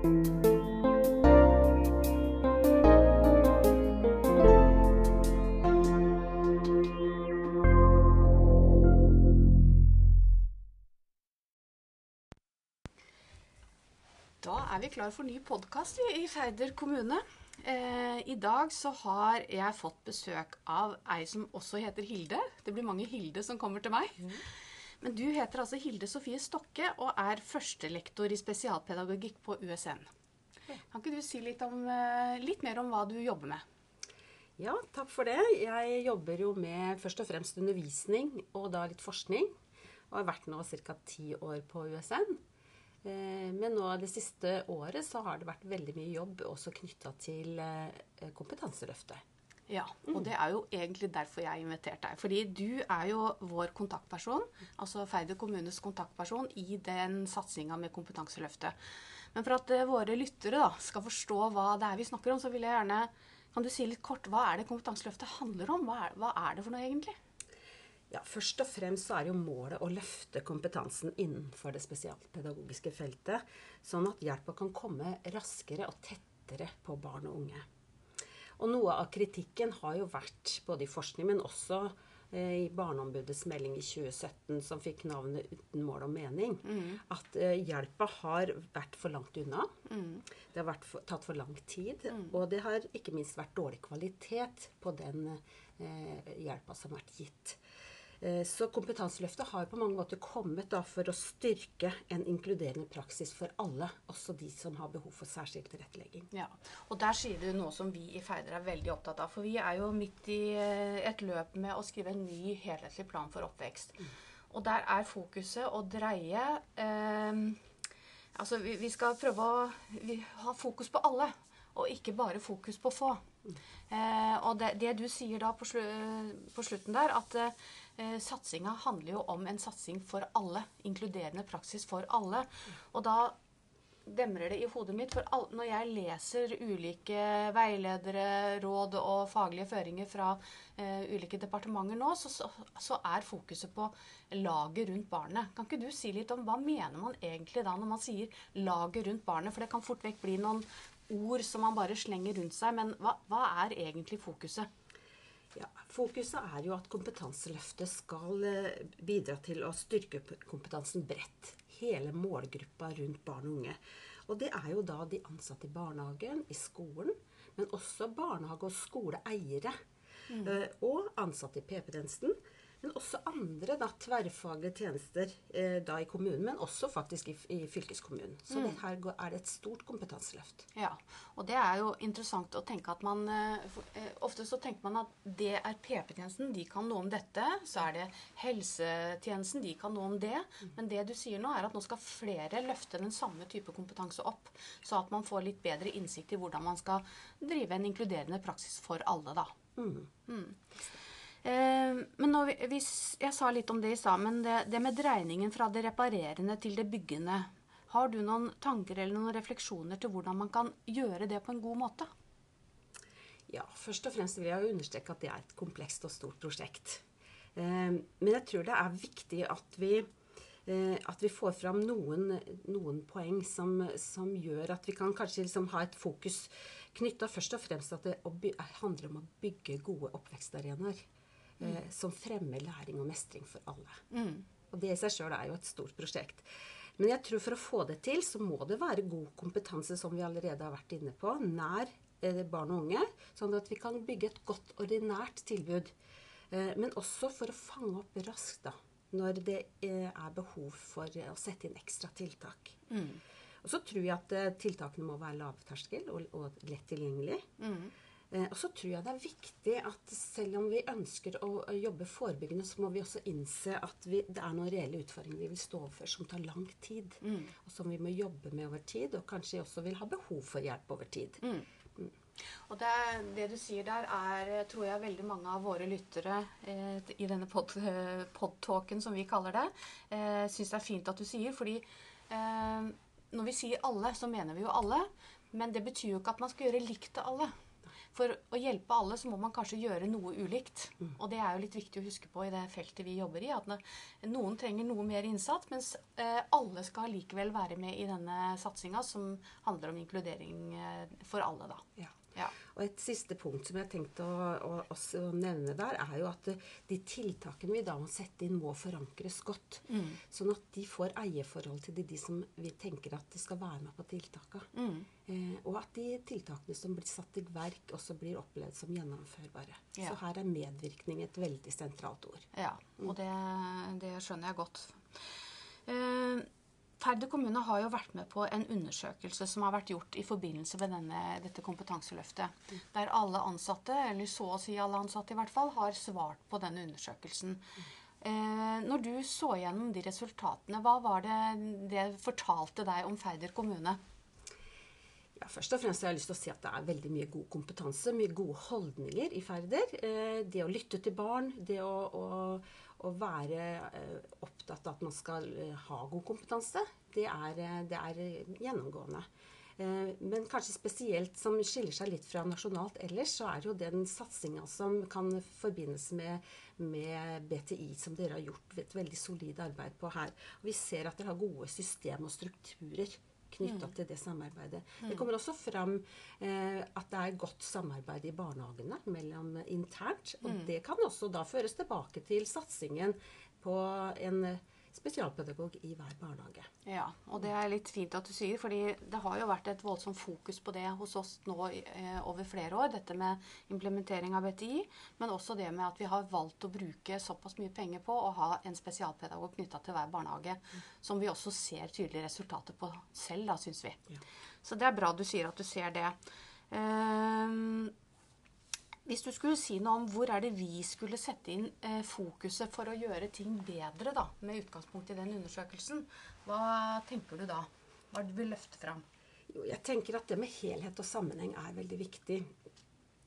Da er vi klar for ny podkast i Færder kommune. Eh, I dag så har jeg fått besøk av ei som også heter Hilde. Det blir mange Hilde som kommer til meg. Men du heter altså Hilde Sofie Stokke og er førstelektor i spesialpedagogikk på USN. Kan ikke du si litt, om, eh, litt mer om hva du jobber med? Ja, takk for det. Jeg jobber jo med først og fremst undervisning og da litt forskning. Og har vært nå ca. ti år på USN. Eh, Men nå det siste året så har det vært veldig mye jobb også knytta til eh, Kompetanseløftet. Ja, og det er jo egentlig derfor jeg har invitert deg. Fordi du er jo vår kontaktperson, altså Færder kommunes kontaktperson i den satsinga med Kompetanseløftet. Men for at eh, våre lyttere da, skal forstå hva det er vi snakker om, så vil jeg gjerne Kan du si litt kort hva er det Kompetanseløftet handler om? Hva er, hva er det for noe egentlig? Ja, Først og fremst så er jo målet å løfte kompetansen innenfor det spesialpedagogiske feltet, sånn at hjelpa kan komme raskere og tettere på barn og unge. Og noe av kritikken har jo vært både i forskning, men også eh, i Barneombudets melding i 2017, som fikk navnet 'Uten mål og mening', at uh, hjelpa har vært for langt unna. Det har vært for, tatt for lang tid. Og det har ikke minst vært dårlig kvalitet på den eh, hjelpa som har vært gitt. Eh, Så Kompetanseløftet har på mange måter kommet for å styrke en inkluderende praksis for alle, også de som har behov for særskilt tilrettelegging. Ja, og der sier du noe som vi i Færder er veldig opptatt av. For vi er jo midt i eh, et løp med å skrive en ny helhetlig plan for oppvekst. Og der er fokuset å dreie eh, Altså vi, vi skal prøve å vi, ha fokus på alle, og ikke bare fokus på få. Eh, og det, det du sier da på, slu, på slutten der, at eh, satsinga handler jo om en satsing for alle. Inkluderende praksis for alle. Og da demrer det i hodet mitt. For når jeg leser ulike veiledere, råd og faglige føringer fra eh, ulike departementer nå, så, så, så er fokuset på laget rundt barnet. Kan ikke du si litt om hva mener man egentlig da når man sier laget rundt barnet? For det kan fort vekk bli noen ord som man bare slenger rundt seg. Men hva, hva er egentlig fokuset? Ja, fokuset er jo at Kompetanseløftet skal eh, bidra til å styrke kompetansen bredt. Hele målgruppa rundt barn og unge. Og det er jo da de ansatte i barnehagen, i skolen, men også barnehage- og skoleeiere. Mm. Og ansatte i PP-tjenesten. Men også andre da, tverrfaglige tjenester eh, da i kommunen, men også faktisk i, i fylkeskommunen. Så mm. her er det et stort kompetanseløft. Ja, og det er jo interessant å tenke at man eh, eh, Ofte så tenker man at det er PP-tjenesten, de kan noe om dette. Så er det helsetjenesten, de kan noe om det. Men det du sier nå, er at nå skal flere løfte den samme type kompetanse opp. Så at man får litt bedre innsikt i hvordan man skal drive en inkluderende praksis for alle, da. Mm. Eh, men vi- hvis, jeg sa litt om det i stad, men det, det med dreiningen fra det reparerende til det byggende. Har du noen tanker eller noen refleksjoner til hvordan man kan gjøre det på en god måte? Ja, først og fremst vil jeg understreke at det er et komplekst og stort prosjekt. Eh, Men jeg tror det er viktig at vi, eh, at vi får fram noen, noen poeng som, som gjør at vi kan kanskje liksom ha et fokus knytta først og fremst at det handler om å bygge gode oppvekstarenaer. Eh, Som fremmer læring og mestring for alle. Og det i seg sjøl er jo et stort prosjekt. Men jeg tror for å få det til, så må det være god kompetanse, som vi allerede har vært inne på, nær eh, barn og unge. Sånn at vi kan bygge et godt, ordinært tilbud. Eh, men også for å fange opp raskt, da. Når det eh, er behov for å sette inn ekstra tiltak. Og så tror jeg at eh, tiltakene må være lavterskel og, og lett tilgjengelig. Eh, og så tror jeg det er viktig at selv om vi ønsker å, jobbe forebyggende, så må vi også innse at vi, det er noen reelle utfordringer vi vil stå overfor som tar lang tid. Og som vi må jobbe med over tid, og kanskje også vil ha behov for hjelp over tid. Og det, det du sier der, er tror jeg veldig mange av våre lyttere eh, i denne pod- eh, podtalken, som vi kaller det, eh, syns det er fint at du sier. Fordi eh, når vi sier alle, så mener vi jo alle. Men det betyr jo ikke at man skal gjøre likt til alle. For å hjelpe alle så må man kanskje gjøre noe ulikt. Og det er jo litt viktig å huske på i det feltet vi jobber i. At noen trenger noe mer innsats, mens eh, alle skal likevel være med i denne satsinga som handler om inkludering eh, for alle, da. Ja. Ja. Og et siste punkt som jeg har tenkt å, å, å nevne der, er jo at de tiltakene vi da må sette inn, må forankres godt. Mm. Sånn at de får eierforhold til de, de som vi tenker at de skal være med på tiltakene. Mm. Eh, og at de tiltakene som blir satt i verk, også blir opplevd som gjennomførbare. Ja. Så her er medvirkning et veldig sentralt ord. Ja, og det, det skjønner jeg godt. Eh, Færder kommune har jo vært med på en undersøkelse som har vært gjort i forbindelse med denne, dette kompetanseløftet. Der alle ansatte, eller så å si alle ansatte i hvert fall, har svart på denne undersøkelsen. Eh, når du så gjennom de resultatene, hva var det det fortalte deg om Færder kommune? Ja, først og fremst har jeg lyst til å si at det er veldig mye god kompetanse, mye gode holdninger i Færder. Eh, det å lytte til barn, det å, å å være eh, opptatt av at man skal eh, ha god kompetanse, det er, det er gjennomgående. Men kanskje spesielt som skiller seg litt fra nasjonalt ellers, så er det jo den satsinga som kan forbindes med, med, BTI, som dere har gjort et veldig solid arbeid på her. Vi ser at dere har gode system og strukturer knytta mm. til det samarbeidet. Mm. Det kommer også fram eh, at det er godt samarbeid i barnehagene mellom internt. Og mm. det kan også da føres tilbake til satsingen på en spesialpedagog i hver barnehage. Ja, og det er litt fint at du sier, fordi det har jo vært et voldsomt fokus på det hos oss nå eh, over flere år. Dette med implementering av BTI, men også det med at vi har valgt å bruke såpass mye penger på å ha en spesialpedagog knytta til hver barnehage. Mm. Som vi også ser tydelige resultater på selv, da, syns vi. Ja. Så det er bra du sier at du ser det. Um, hvis du skulle si noe om hvor er det vi skulle sette inn eh, fokuset for å gjøre ting bedre, da, med utgangspunkt i den undersøkelsen, hva tenker du da? Hva du vil løfte fram? Jo, jeg tenker at det med helhet og sammenheng er veldig viktig.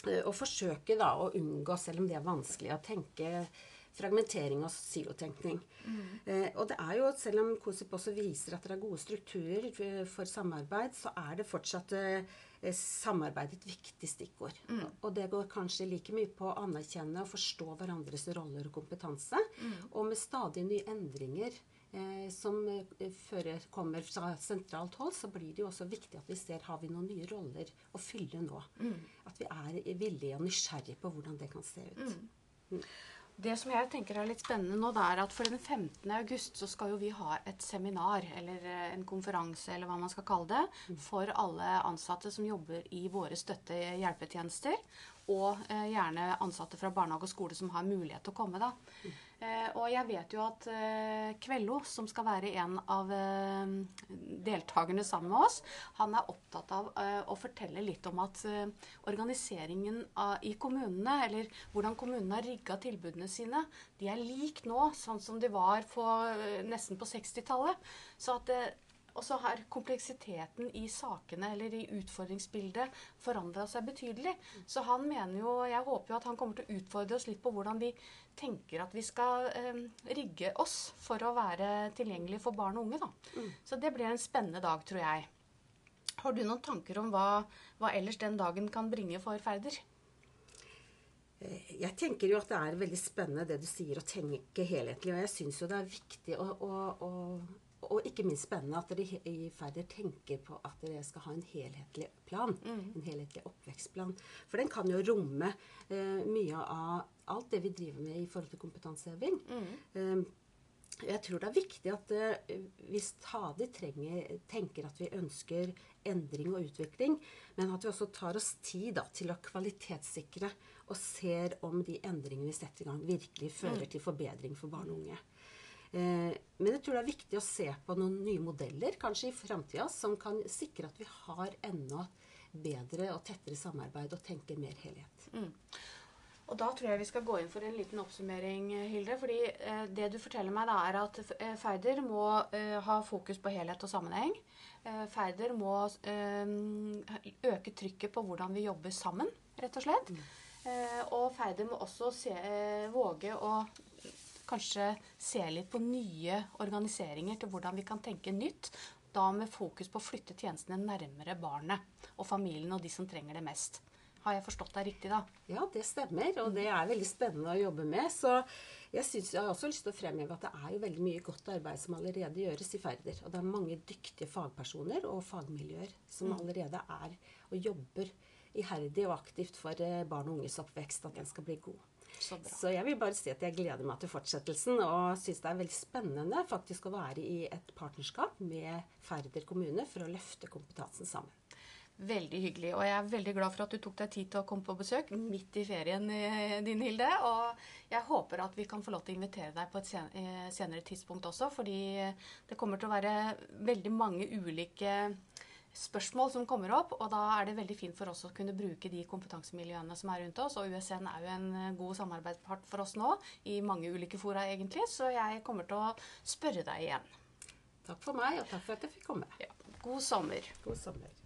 Eh, å forsøke da å unngå, selv om det er vanskelig, å tenke fragmentering og silotenkning. Mm. Eh, og det er jo, selv om COSIP også viser at det er gode strukturer for samarbeid, så er det fortsatt eh, Eh, samarbeid et viktig stikkord. Mm. Og det går kanskje like mye på å anerkjenne og forstå hverandres roller og kompetanse. Mm. Og med stadig nye endringer eh, som eh, fører, kommer fra sentralt hold, så blir det jo også viktig at vi ser har vi noen nye roller å fylle nå. Mm. At vi er villige og nysgjerrige på hvordan det kan se ut. Det som jeg tenker er litt spennende nå, det er at for den 15. august så skal jo vi ha et seminar, eller eh, en konferanse, eller hva man skal kalle det, mm. for alle ansatte som jobber i våre støtte hjelpetjenester. Og eh, gjerne ansatte fra barnehage og skole som har mulighet til å komme. da. Mm. Eh, og jeg vet jo at eh, Kvello, som skal være en av eh, deltakerne sammen med oss, han er opptatt av eh, å fortelle litt om at eh, organiseringen av, i kommunene, eller hvordan kommunene har rigga tilbudene sine, de er lik nå, sånn som de var eh, nesten på 60-tallet. Så at og så har kompleksiteten i sakene eller i utfordringsbildet forandra seg betydelig. Så han mener jo, jeg håper jo at han kommer til å utfordre oss litt på hvordan vi tenker at vi skal eh, rigge oss for å være tilgjengelig for barn og unge. Da. Mm. Så det blir en spennende dag, tror jeg. Har du noen tanker om hva, hva ellers den dagen kan bringe for Færder? Eh, jeg tenker jo at det er veldig spennende det du sier, å tenke helhetlig. Og jeg syns jo det er viktig å, å, å, og ikke minst spennende at dere i Færder tenker på at dere skal ha en helhetlig plan. Mm. En helhetlig oppvekstplan. For den kan jo romme eh, mye av alt det vi driver med i forhold til kompetanseheving. Mm. Eh, jeg tror det er viktig at eh, vi stadig trenger, tenker at vi ønsker endring og utvikling, men at vi også tar oss tid da, til å kvalitetssikre og ser om de endringene vi setter i gang, virkelig fører mm. til forbedring for barn og unge. Eh, men jeg tror det er viktig å se på noen nye modeller kanskje i framtida som kan sikre at vi har enda bedre og tettere samarbeid og tenker mer helhet. Mm. Og Da tror jeg vi skal gå inn for en liten oppsummering, Hilde. fordi eh, Det du forteller meg, da, er at eh, Færder må eh, ha fokus på helhet og sammenheng. Eh, Færder må eh, øke trykket på hvordan vi jobber sammen, rett og slett. Mm. og Færder må også se, våge å kanskje se litt på nye organiseringer til hvordan vi kan tenke nytt. Da med fokus på å flytte tjenestene nærmere barnet og familien og de som trenger det mest. Har jeg forstått deg riktig da? Ja, det stemmer, og det er veldig spennende å jobbe med. Så jeg, synes, jeg har også lyst til å fremheve at det er jo veldig mye godt arbeid som allerede gjøres i Færder. Og det er mange dyktige fagpersoner og fagmiljøer som Mm. allerede er og jobber iherdig og aktivt for eh, barn og unges oppvekst, at den skal bli god. Så. Så jeg vil bare si at jeg gleder meg til fortsettelsen, og syns det er veldig spennende faktisk å være i et partnerskap med Færder kommune for å løfte kompetansen sammen. Veldig hyggelig. Og jeg er veldig glad for at du tok deg tid til å komme på besøk midt i ferien eh, din, Hilde. Og jeg håper at vi kan få lov til å invitere deg på et eh, senere tidspunkt også, fordi det kommer til å være veldig mange ulike spørsmål som kommer opp, og da er det veldig fint for oss å kunne bruke de kompetansemiljøene som er rundt oss. Og USN er jo en eh, god samarbeidspart for oss nå, i mange ulike fora egentlig, så jeg kommer til å spørre deg igjen. Takk for meg, og takk for at jeg fikk komme. Ja. God sommer. God sommer.